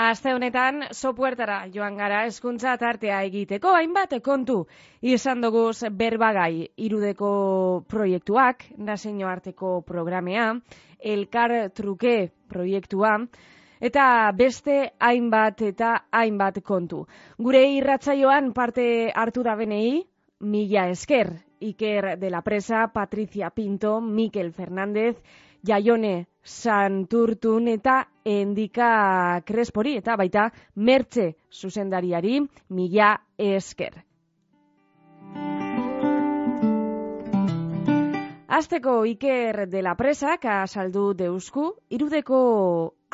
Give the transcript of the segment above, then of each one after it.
Aste honetan, sopuertara joan gara eskuntza tartea egiteko, hainbat kontu izan dugu berbagai irudeko proiektuak, naseino arteko programea, elkar truke proiektua, eta beste hainbat eta hainbat kontu. Gure irratzaioan parte hartu da benei, mila esker, Iker de la Presa, Patricia Pinto, Mikel Fernández, Jaione Santurtun eta Endika Crespori eta baita Mertxe zuzendariari mila esker. Azteko Iker de la Presak asaldu deusku, irudeko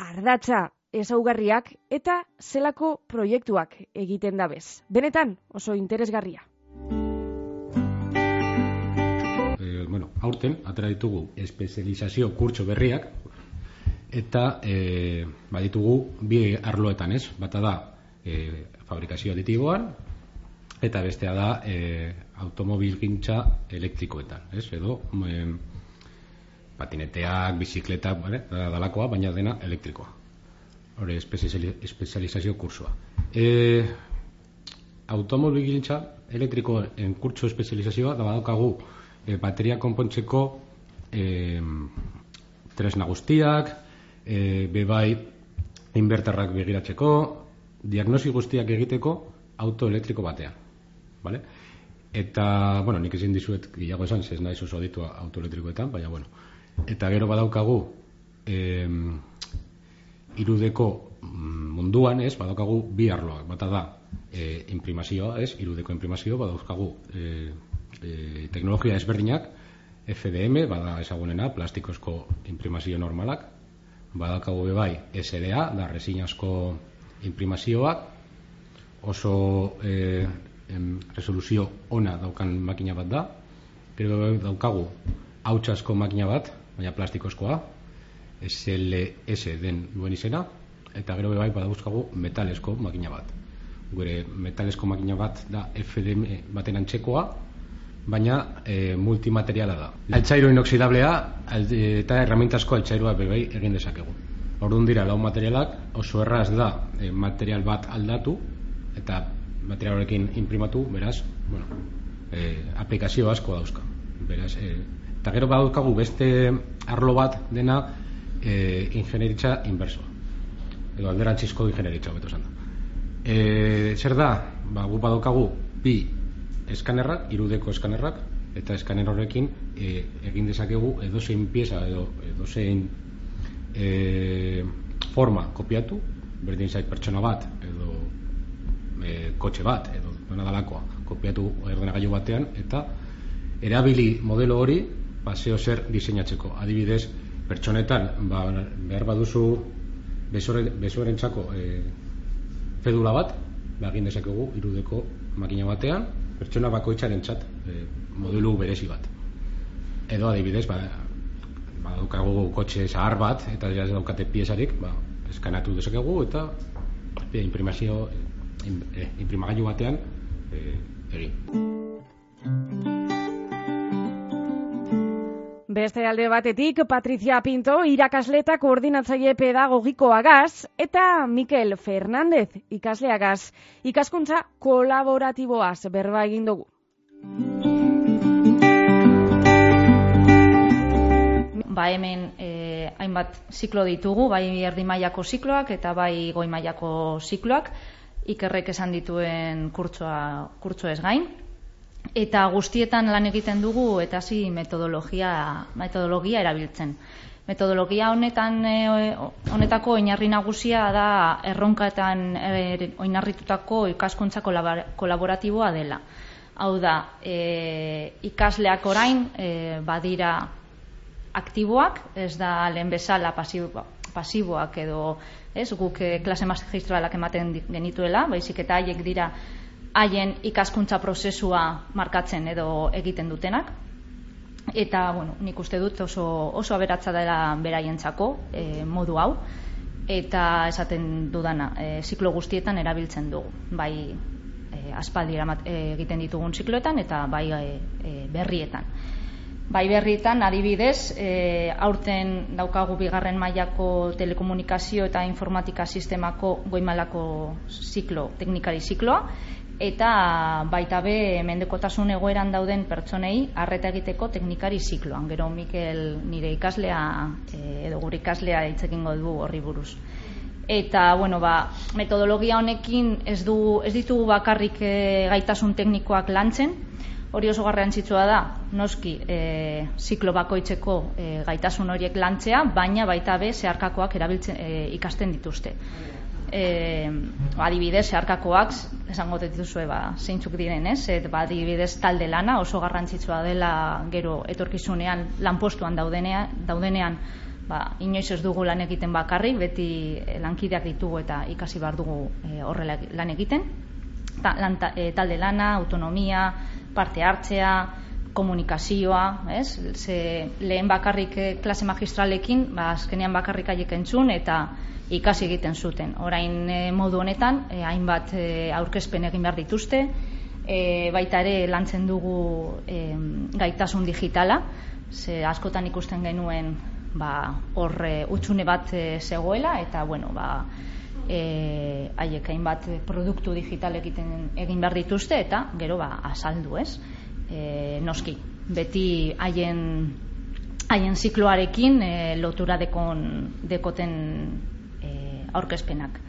ardatza ezaugarriak eta zelako proiektuak egiten dabez. Benetan oso interesgarria. Aurten atera ditugu espezializazio kurtso berriak eta e, baditugu bi arloetan, ez? Bata da e, fabrikazio aditiboan eta bestea da e, automobil gintza elektrikoetan, ez? Edo e, patineteak, bizikletak, bale? dalakoa, baina dena elektrikoa. Hore, espezializazio kursoa. E, automobil gintza elektrikoen kurtso espezializazioa da badaukagu e, bateria konpontzeko e, tresna guztiak, e, bebai inbertarrak begiratzeko, diagnosi guztiak egiteko auto elektriko batean. Vale? Eta, bueno, nik ezin dizuet gehiago esan, ez naiz oso ditu auto elektrikoetan, baina, bueno. Eta gero badaukagu, e, irudeko munduan, ez, badaukagu bi arloak. Bata da, e, imprimazioa, ez, irudeko imprimazio, badaukagu, e, e, teknologia ezberdinak, FDM, bada ezagunena, plastikozko imprimazio normalak, badakago bebai SDA, da resinazko imprimazioak, oso e, em, resoluzio ona daukan makina bat da, gero daukagu hautsasko makina bat, baina plastikozkoa, SLS den duen izena, eta gero bebai badauzkagu metalesko makina bat. Gure metalesko makina bat da FDM baten antzekoa, baina e, multimateriala da. Altzairu inoxidablea eta erramintazko altzairua bebai egin dezakegu. Orduan dira, lau materialak oso erraz da e, material bat aldatu eta material horrekin imprimatu, beraz, bueno, e, aplikazio asko dauzka. Beraz, e, eta gero badaukagu beste arlo bat dena e, ingenieritza inverso. Edo alderantzizko ingenieritza, beto zan da. E, zer da, ba, gu badaukagu bi eskanerrak, irudeko eskanerrak, eta eskaner horrekin e, egin dezakegu edozein pieza edo edozein e, forma kopiatu, berdin zait pertsona bat edo e, kotxe bat edo dena dalakoa kopiatu erdenagailu batean eta erabili modelo hori paseo zer diseinatzeko. Adibidez, pertsonetan ba, behar baduzu besoren txako e, fedula bat, ba, egin dezakegu irudeko makina batean, pertsona bakoitzaren txat e, modulu berezi bat. Edo adibidez ba, ba daukagu kotxe zahar bat eta ja daukate piezarik ba, eskanatu dezakegu eta e, imprimazio e, imprimagailu batean e, egin Beste alde batetik, Patricia Pinto, irakasleta koordinatzaile pedagogikoagaz, eta Mikel Fernandez, ikasleagaz, ikaskuntza kolaboratiboaz berba egin dugu. Ba hemen e, hainbat ziklo ditugu, bai erdi mailako zikloak eta bai goi mailako zikloak, ikerrek esan dituen kurtsoa, kurtso ez gain eta guztietan lan egiten dugu eta hasi metodologia metodologia erabiltzen. Metodologia honetan e, honetako oinarri nagusia da erronkaetan e, oinarritutako ikaskuntza kolaboratiboa dela. Hau da, e, ikasleak orain e, badira aktiboak, ez da lehen bezala pasiboak edo ez, guk e, klase magistralak ematen genituela, baizik eta haiek dira haien ikaskuntza prozesua markatzen edo egiten dutenak. Eta, bueno, nik uste dut oso, oso aberatza dela beraientzako e, modu hau, eta esaten dudana, e, ziklo guztietan erabiltzen dugu, bai e, aspaldi eramat, e, egiten ditugun zikloetan eta bai e, berrietan. Bai berritan, adibidez, e, aurten daukagu bigarren mailako telekomunikazio eta informatika sistemako goimalako ziklo, teknikari zikloa, eta baita be mendekotasun egoeran dauden pertsonei arreta egiteko teknikari zikloan. Gero Mikel nire ikaslea e, edo gure ikaslea hitzekin du horri buruz. Eta, bueno, ba, metodologia honekin ez, du, ez ditugu bakarrik e, gaitasun teknikoak lantzen, hori oso garrantzitsua da, noski e, ziklo bakoitzeko e, gaitasun horiek lantzea, baina baita be zeharkakoak erabiltzen e, ikasten dituzte. E, adibidez, zeharkakoak, esango dituzue, ba, zeintzuk diren, ez? Et, ba, adibidez, talde lana oso garrantzitsua dela gero etorkizunean lanpostuan daudenean, daudenean ba, inoiz ez dugu lan egiten bakarri, beti lankideak ditugu eta ikasi behar dugu e, horrela lan egiten. Ta, e, talde lana, autonomia, parte hartzea, komunikazioa, ez? Ze lehen bakarrik eh, klase magistralekin, ba azkenean bakarrik haiek entzun eta ikasi egiten zuten. Orain eh, modu honetan, e, hainbat e, aurkezpen egin behar dituzte, e, baita ere lantzen dugu e, gaitasun digitala, ze askotan ikusten genuen ba hor utxune bat zegoela eta bueno, ba e, haiek hainbat produktu digital egiten egin behar dituzte eta gero ba azaldu, ez? E, noski, beti haien haien zikloarekin e, lotura dekon, dekoten e, aurkezpenak.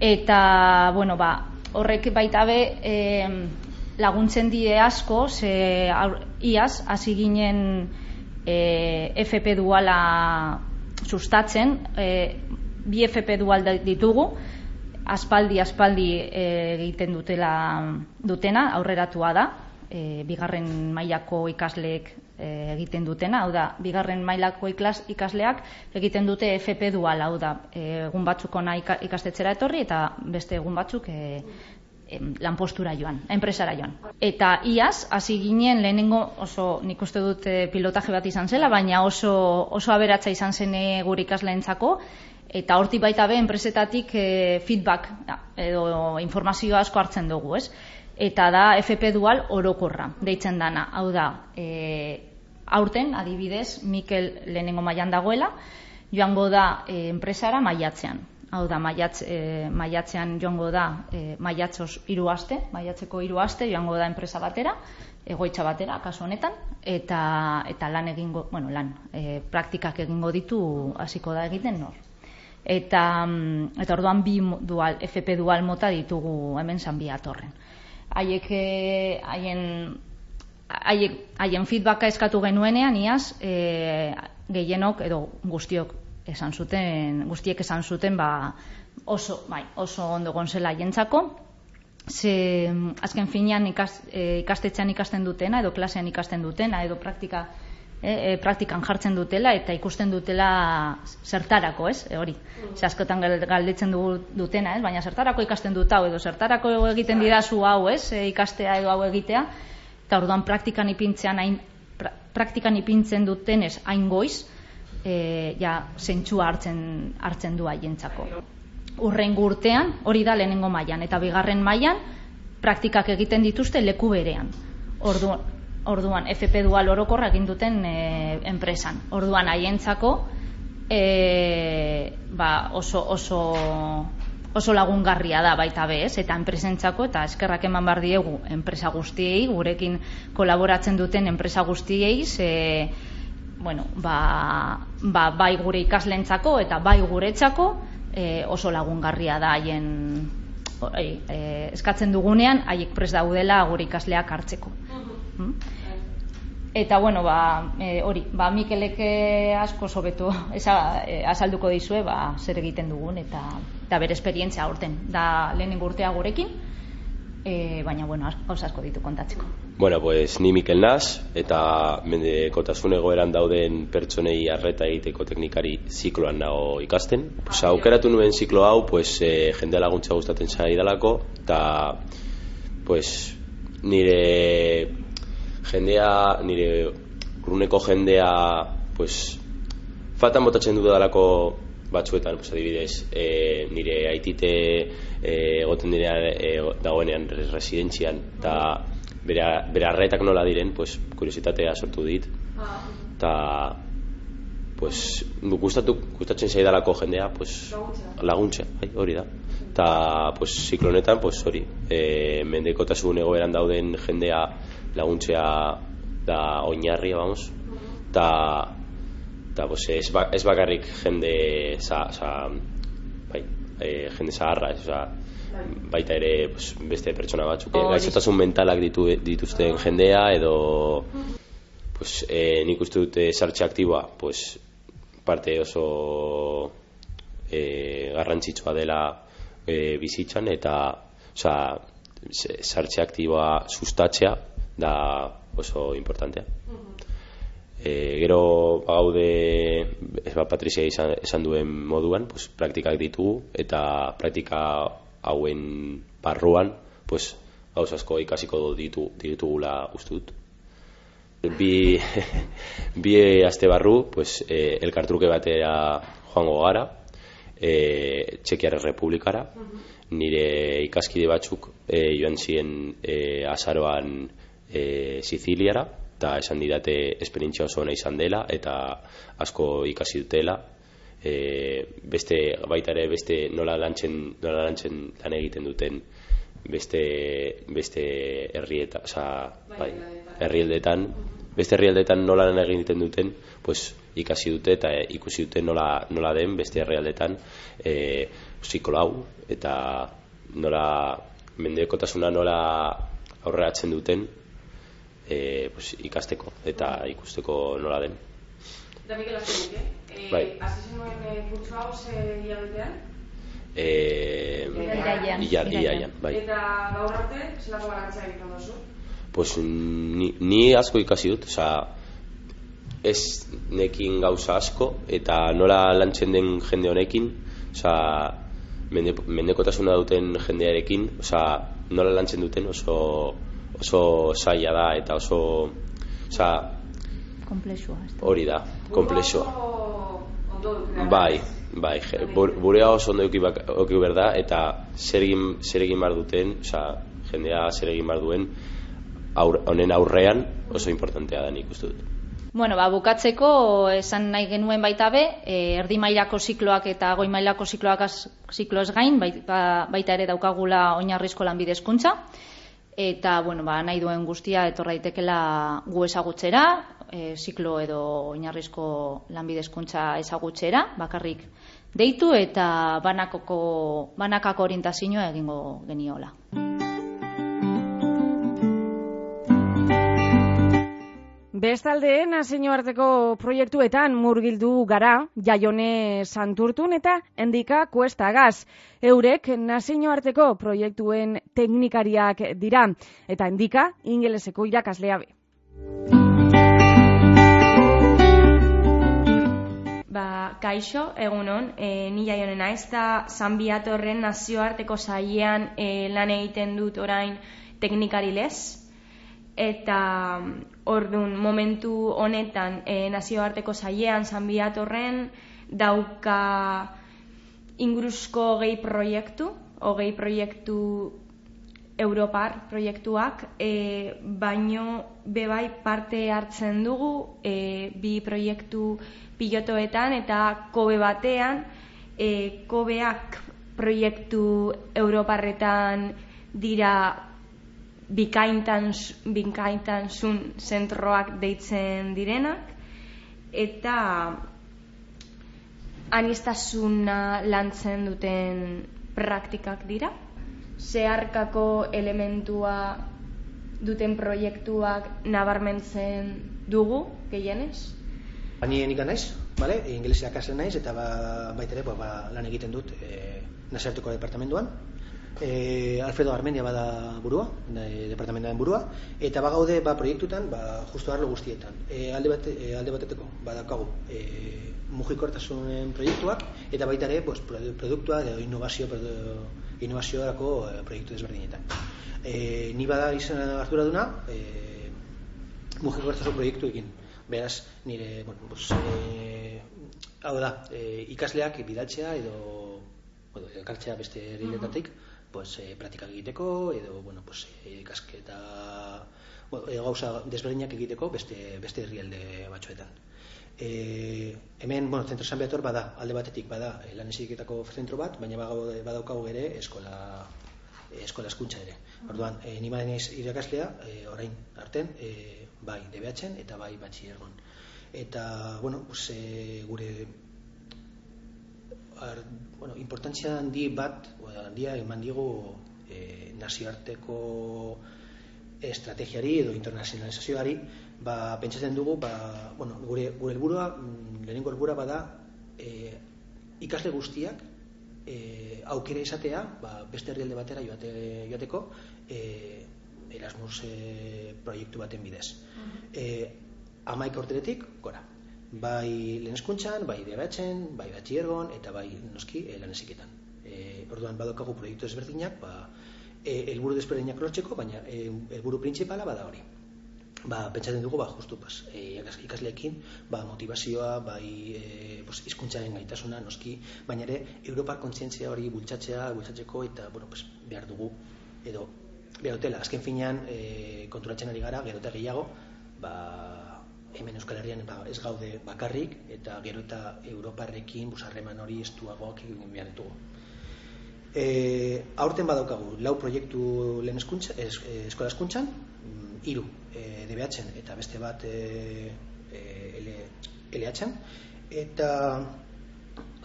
Eta, bueno, ba, horrek baita be e, laguntzen die asko, ze iaz, hasi ginen e, FP duala sustatzen, e, bi FP dual ditugu, aspaldi aspaldi eh, egiten dutela dutena, aurreratua da, e, bigarren mailako ikasleek e, egiten dutena, hau da, bigarren mailako iklas, ikasleak egiten dute FP dual, hau da, egun batzuk ona ikastetzera etorri eta beste egun batzuk e, lanpostura joan, enpresara joan. Eta iaz, hasi ginen lehenengo oso nik uste dut pilotaje bat izan zela, baina oso, oso aberatza izan zen gure ikasleentzako, eta hortik baita be enpresetatik feedback edo informazio asko hartzen dugu, ez? Eta da FP dual orokorra, deitzen dana. Hau da, e, aurten, adibidez, Mikel lehenengo mailan dagoela, joango da e, enpresara maiatzean. Hau da, maiatz, e, maiatzean joango da e, maiatzos hiru aste, maiatzeko hiru aste joango da enpresa batera, egoitza batera, kasu honetan, eta, eta lan egingo, bueno, lan, e, praktikak egingo ditu hasiko da egiten nor eta mm, eta orduan bi dual FP dual mota ditugu hemen San Biatorren. Haiek eh, haien haiek haien feedbacka eskatu genuenean iaz e, gehienok edo guztiok esan zuten guztiek esan zuten ba oso bai oso ondo gonzela haientzako. Ze azken finean ikas, e, ikastetxean ikasten dutena edo klasean ikasten dutena edo praktika e, praktikan jartzen dutela eta ikusten dutela zertarako, ez? E, hori. Mm. Ze askotan galdetzen dugu dutena, ez? Baina zertarako ikasten dut hau edo zertarako egiten didazu hau, ez? E, ikastea edo hau egitea. Eta orduan praktikan ipintzean hain praktikan ipintzen dutenez hain goiz, e, ja zentsua hartzen hartzen du haientzako. Urren urtean, hori da lehenengo mailan eta bigarren mailan praktikak egiten dituzte leku berean. Orduan, orduan FP dual orokorra egin duten e, enpresan. Orduan haientzako e, ba, oso, oso, oso lagungarria da baita bez, eta enpresentzako eta eskerrak eman bar diegu enpresa guztiei, gurekin kolaboratzen duten enpresa guztiei, ze, bueno, ba, ba, bai gure ikaslentzako eta bai guretzako e, oso lagungarria da haien e, eskatzen dugunean haiek pres daudela gure ikasleak hartzeko. Eta bueno, ba, e, hori, ba Mikelek asko sobetu esa e, azalduko dizue, ba zer egiten dugun eta eta bere esperientzia aurten da lehenengo urtea gurekin. E, baina bueno, asko asko ditu kontatzeko. Bueno, pues ni Mikel Nas eta mendekotasun egoeran dauden pertsonei arreta egiteko teknikari zikloan nago ikasten. Pues aukeratu nuen ziklo hau, pues e, jende laguntza gustatzen saidalako eta pues nire jendea, nire urruneko jendea, pues, faltan botatzen dudalako batzuetan, pues, adibidez, e, nire aitite e, egoten dira e, dagoenean residentzian, eta bere, bere arretak nola diren, pues, kuriositatea sortu dit, eta pues, gustatu, gustatzen zaidalako jendea pues, laguntza, bai, hori da. Eta pues, ziklonetan pues, hori e, mendekotasun egoeran dauden jendea laguntzea da oinarria, vamos. Eta eta pues, ez, ba, ez bakarrik jende za, za, bai, e, jende zaharra ez, oza, baita ere pues, beste pertsona batzuk oh, gaixotasun mentalak ditu, dituzten jendea edo pues, e, nik uste dute sartxe aktiboa pues, parte oso e, garrantzitsua dela e, bizitzan eta oza, sartxe aktiboa sustatzea da oso importantea. E, gero gaude ez ba, Patrizia izan, esan duen moduan pues, praktikak ditugu eta praktika hauen barruan pues gauz asko ikasiko ditu ditugula ustut bi bi aste barru pues eh, elkartruke batera joango gara eh Txekiar Republikara nire ikaskide batzuk eh, joan ziren eh, azaroan eh, Siziliara eta esan didate esperientzia oso ona izan dela eta asko ikasi dutela. E, beste baita ere beste nola lantzen nola lantzen lan egiten duten beste beste herrieta, o bai, herrialdetan. Beste herrialdetan nola lan egiten duten, pues ikasi dute eta ikusi dute nola, nola den beste herrialdetan. Eh psikolau eta nola mendekotasuna nola aurreratzen duten e, pues, ikasteko eta ikusteko nola den. Da Mikel Aztenik, eh? Bai. Hasi zenuen kurtsu hau ze hilabetean? Eh, iraian, bai. Eta gaur arte, zelako balantzea egiten duzu? Pues ni, ni asko ikasi dut, osea, ez nekin gauza asko eta nola lantzen den jende honekin, osea, mende, mendekotasuna duten jendearekin, osea, nola lantzen duten oso oso saia da eta oso osea, Komplexua. Hori da, komplexua. Bai, bai, burea oso ondo euki, bak, berda, eta zer egin, zer egin bar duten, oza, jendea zer egin bar duen, aur, honen aurrean oso importantea da nik uste dut. Bueno, ba, bukatzeko esan nahi genuen baita be, e, erdi mailako zikloak eta goi mailako zikloak az, ziklo ez gain, ba, baita ere daukagula oinarrizko lanbidezkuntza eta bueno, ba, nahi duen guztia etorraitekela gu ezagutzera, e, ziklo edo oinarrizko lanbidezkuntza ezagutzera, bakarrik deitu eta banakoko, banakako orientazioa egingo geniola. Bestalde, naseño arteko proiektuetan murgildu gara, jaione santurtun eta endika kuesta gaz. Eurek naseño arteko proiektuen teknikariak dira, eta endika ingeleseko irakaslea be. Ba, kaixo, egunon, e, ni jaione naiz, eta zanbiatorren nazioarteko saiean e, lan egiten dut orain teknikari lez, eta ordun momentu honetan e, nazioarteko saiean zanbiatorren dauka inguruzko gehi proiektu, hogei proiektu Europar proiektuak, e, baino bebai parte hartzen dugu e, bi proiektu pilotoetan eta kobe batean, e, kobeak proiektu Europarretan dira bikaintan, bikaintan zun zentroak deitzen direnak, eta anistasuna lantzen duten praktikak dira, zeharkako elementua duten proiektuak nabarmentzen dugu, gehienez? Ani nik naiz, vale? ingelesa naiz, eta ba, baitere ba, lan egiten dut e, nazartuko departamentuan, e, Alfredo Armenia bada burua, e, departamentoaren burua, eta bagaude ba, proiektutan ba, justu arlo guztietan. E, alde, bat, e, alde bateteko, badakagu, e, mugikortasunen proiektuak, eta baita ere, pues, produktua, edo innovazio, innovazioarako e, proiektu desberdinetan. E, ni bada izan hartura duna, e, mugikortasun proiektu egin. Beraz, nire, bueno, pues, e, hau da, e, ikasleak bidaltzea edo, bueno, elkartzea beste eriletatik, pues, e, praktikak egiteko, edo, bueno, pues, e, ikasketa e, gauza desberdinak egiteko beste, beste herrialde batzuetan. E, hemen, bueno, zentro San Beator bada, alde batetik bada e, lan eziketako zentro bat, baina badaukagu ere eskola eskola eskuntza ere. Orduan, e, ni naiz irakaslea, e, orain arten, e, bai DBHen eta bai batxiergon. Eta, bueno, pues, e, gure ar, bueno, importantzia handi bat, handia eman digu e, nazioarteko estrategiari edo internazionalizazioari, ba, pentsatzen dugu, ba, bueno, gure, gure helburua, mm, lehenengo helburua bada, e, ikasle guztiak e, aukera izatea, ba, beste herrialde batera joate, joateko, e, Erasmus e, proiektu baten bidez. Uh -huh. e, amaik orteretik, gora. Bai lehen bai debatzen, bai batxiergon, eta bai noski e, lan. E, orduan badokagu proiektu ezberdinak, ba, e, elburu desberdinak lortzeko, baina e, elburu printzipala bada hori ba, pentsatzen dugu, ba, justu, pas, e, ikasleekin, ba, motivazioa, bai, e, pues, izkuntzaren gaitasuna, noski, baina ere, Europar kontzientzia hori bultzatzea, bultzatzeko, eta, bueno, pues, behar dugu, edo, behar dutela, azken finean, e, konturatzen ari gara, gero eta gehiago, ba, hemen Euskal Herrian ba, ez gaude bakarrik, eta gero eta Europarrekin, busarreman hori estuagoak egin behar ditugu. E, aurten badaukagu, lau proiektu lehen eskuntza, es, eskola eskuntzan, iru e, DBH-en eta beste bat e, e, LH-en eta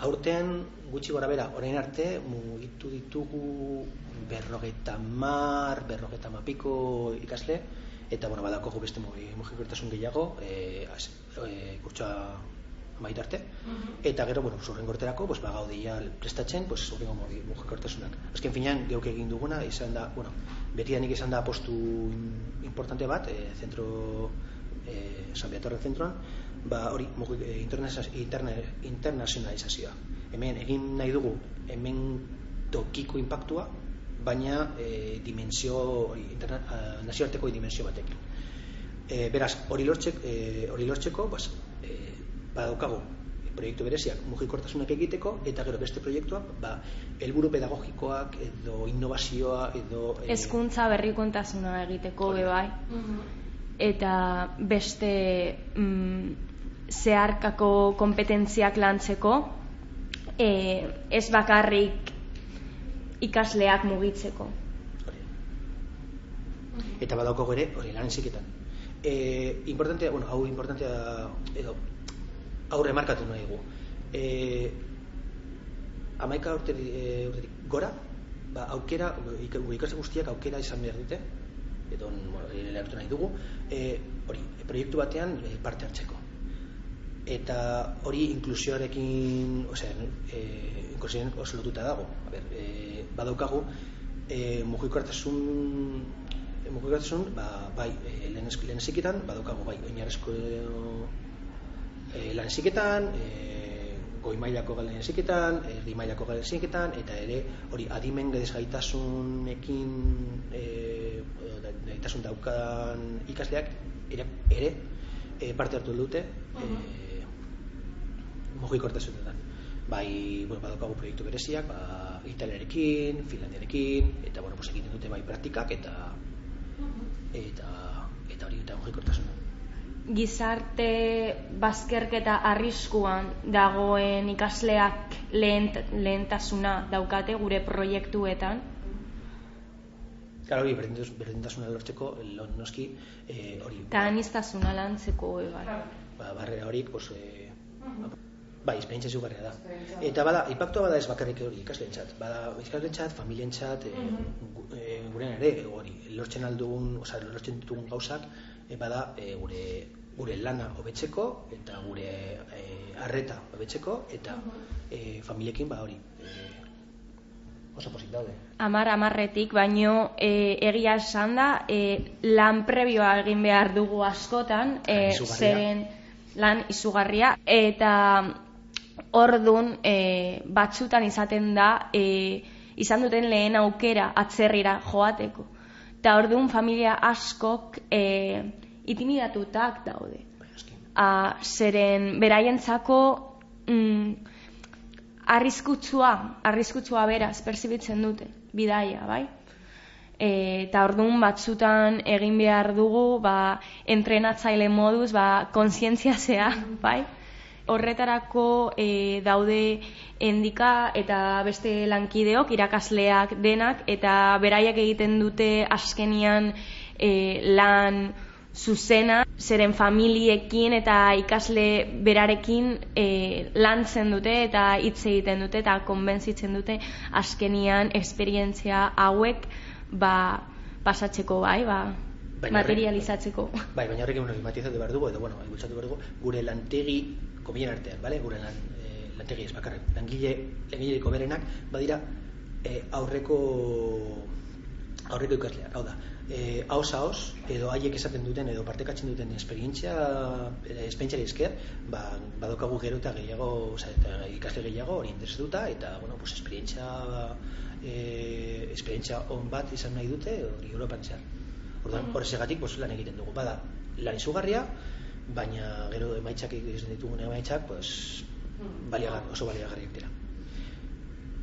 aurten gutxi gora bera orain arte mugitu ditugu berrogeta mar berrogeta mapiko ikasle. Eta bueno, badako beste mugikortasun gehiago e, e, kurtsoa mait arte eta gero, bueno, zurren gorterako pues, ba, prestatzen pues, zurrengo mugikortasunak azken finean geuk egin duguna izan da, bueno, betidanik izan da postu importante bat, e, zentro e, San Beatorren zentroan, ba, hori e, internazionalizazioa. Hemen egin nahi dugu, hemen tokiko impactua, baina e, dimensio, interna, nazioarteko dimensio batekin. E, beraz, hori lortzek, e, hori lortzeko, bas, e, badaukagu, proiektu bereziak mugikortasunak egiteko eta gero beste proiektuak ba helburu pedagogikoak edo innovazioa edo eh, hezkuntza e... berrikontasuna egiteko be bai. Eta beste mm, zeharkako kompetentziak lantzeko e, ez bakarrik ikasleak mugitzeko. Eta badauko ere hori lan ziketan e, importantea, bueno, hau importantea edo aurre markatu nahi gu. E, amaika urte, e, gora, ba, aukera, ikasle guztiak aukera izan behar dute, edo lehertu nahi dugu, e, hori, proiektu batean e, parte hartzeko. Eta hori inklusioarekin, osea, e, inklusioaren oso lotuta dago. A ber, e, badaukagu, e, mugikortasun mugikortasun, ba, bai, e, lehen, lehen badaukagu, bai, oinarezko e, lan eziketan, e, goi mailako galen eziketan, erdi mailako galen eziketan, eta ere hori adimen gaitasunekin e, gaitasun daukan ikasleak ere, ere e, parte hartu dute e, mugikortasunetan. Bai, bueno, badokagu proiektu bereziak, ba, italiarekin, finlandiarekin, eta bueno, pues, egiten dute bai praktikak eta eta eta hori eta mugikortasunetan gizarte bazkerketa arriskuan dagoen ikasleak lehen, lehentasuna daukate gure proiektuetan? Claro, hori, berdintasuna lortzeko, noski, eh, hori... Eta anistazuna lantzeko, bai. Ba, barrera horik, pues, eh, bai, esperientzia zugarria da. Eta bada, impactua bada ez bakarrik hori ikasleentzat. Bada, ikasleentzat, familientzat, e, e, gurean ere, hori, lortzen aldugun, oza, lortzen ditugun gauzak, e, bada, e, gure gure lana hobetzeko eta gure eh, harreta hobetzeko eta e, familiekin ba hori e, oso posit daude. Amar amarretik, baino e, egia esan da e, lan prebioa egin behar dugu askotan, e, zeren lan izugarria, eta ordun e, batzutan izaten da e, izan duten lehen aukera atzerrira joateko. Eta orduan familia askok e, itimidatutak daude. A, zeren beraientzako mm, arriskutsua, arriskutsua beraz, perzibitzen dute, bidaia, bai? eta orduan batzutan egin behar dugu ba, entrenatzaile moduz ba, konsientziazea, bai? Horretarako e, daude endika eta beste lankideok, irakasleak denak, eta beraiak egiten dute askenian e, lan zuzena, zeren familiekin eta ikasle berarekin e, lantzen dute eta hitz egiten dute eta konbentzitzen dute askenian esperientzia hauek ba, pasatzeko bai, ba, baina materializatzeko. Bai, baina horrekin bueno, matizatu behar dugu, edo, bueno, behar dugu, gure lantegi komien artean, bale? gure lan, e, lantegi ez bakarrik, langile, langileko berenak, badira, e, aurreko aurreko ikasleak, hau da, e, haus haus, edo haiek esaten duten, edo partekatzen duten esperientzia, esperientziari esker, ba, badokagu gero eta gehiago, oza, eta ikasle gehiago hori interesatuta, eta, bueno, pues, esperientzia e, esperientzia on bat izan nahi dute hori Europan zehar. Orduan, mm. horrezegatik pues, lan egiten dugu. Bada, lan izugarria, baina gero emaitzak egiten ditugun emaitzak, pues, mm. baliagar, oso baliagarriak dira.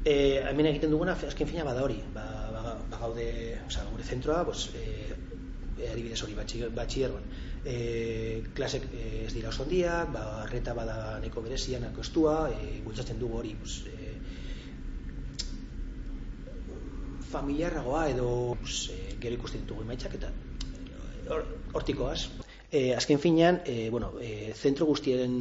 E, hemen egiten duguna, azken fina bada hori, ba, ba, ba gaude, oza, gure zentroa, pues, e, adibidez hori, batxierroan. E, klasek ez dira oso handiak, ba, arreta bada neko berezian, estua, e, bultzatzen dugu hori, pues, e, familiarragoa edo pues, e, gero ikusten ditugu emaitzak eta hortikoaz. E, azken finean, e, bueno, e, zentro guztiaren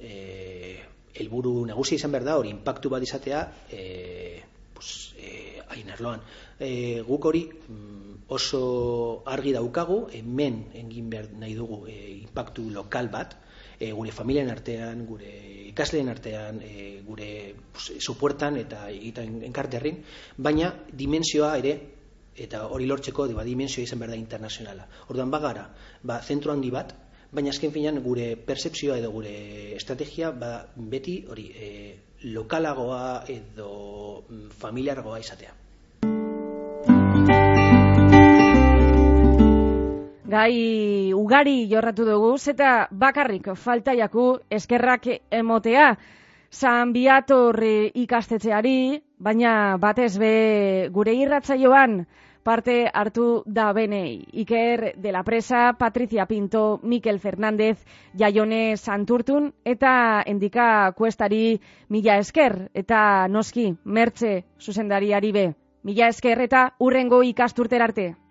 e, helburu nagusia izan behar da, hori impactu bat izatea e, pues, e, hain arloan. E, guk hori mm, oso argi daukagu, hemen engin behar nahi dugu e, impactu lokal bat, e, gure familian artean, gure ikasleen artean, e, gure pues, supuertan eta egiten enkarterrin, baina dimensioa ere eta hori lortzeko ba, dimensioa izan behar da internazionala. Orduan bagara, ba, zentro handi bat, baina azken finean gure percepzioa edo gure estrategia ba, beti hori e, lokalagoa edo mm, familiargoa izatea. gai ugari jorratu dugu, eta bakarrik faltaiaku eskerrak emotea San Biator ikastetzeari, baina batez be gure irratzaioan parte hartu da benei. Iker de la Presa, Patricia Pinto, Mikel Fernández, Jaione Santurtun, eta endika kuestari mila esker, eta noski, mertze zuzendariari be. Mila esker eta urrengo ikasturter arte.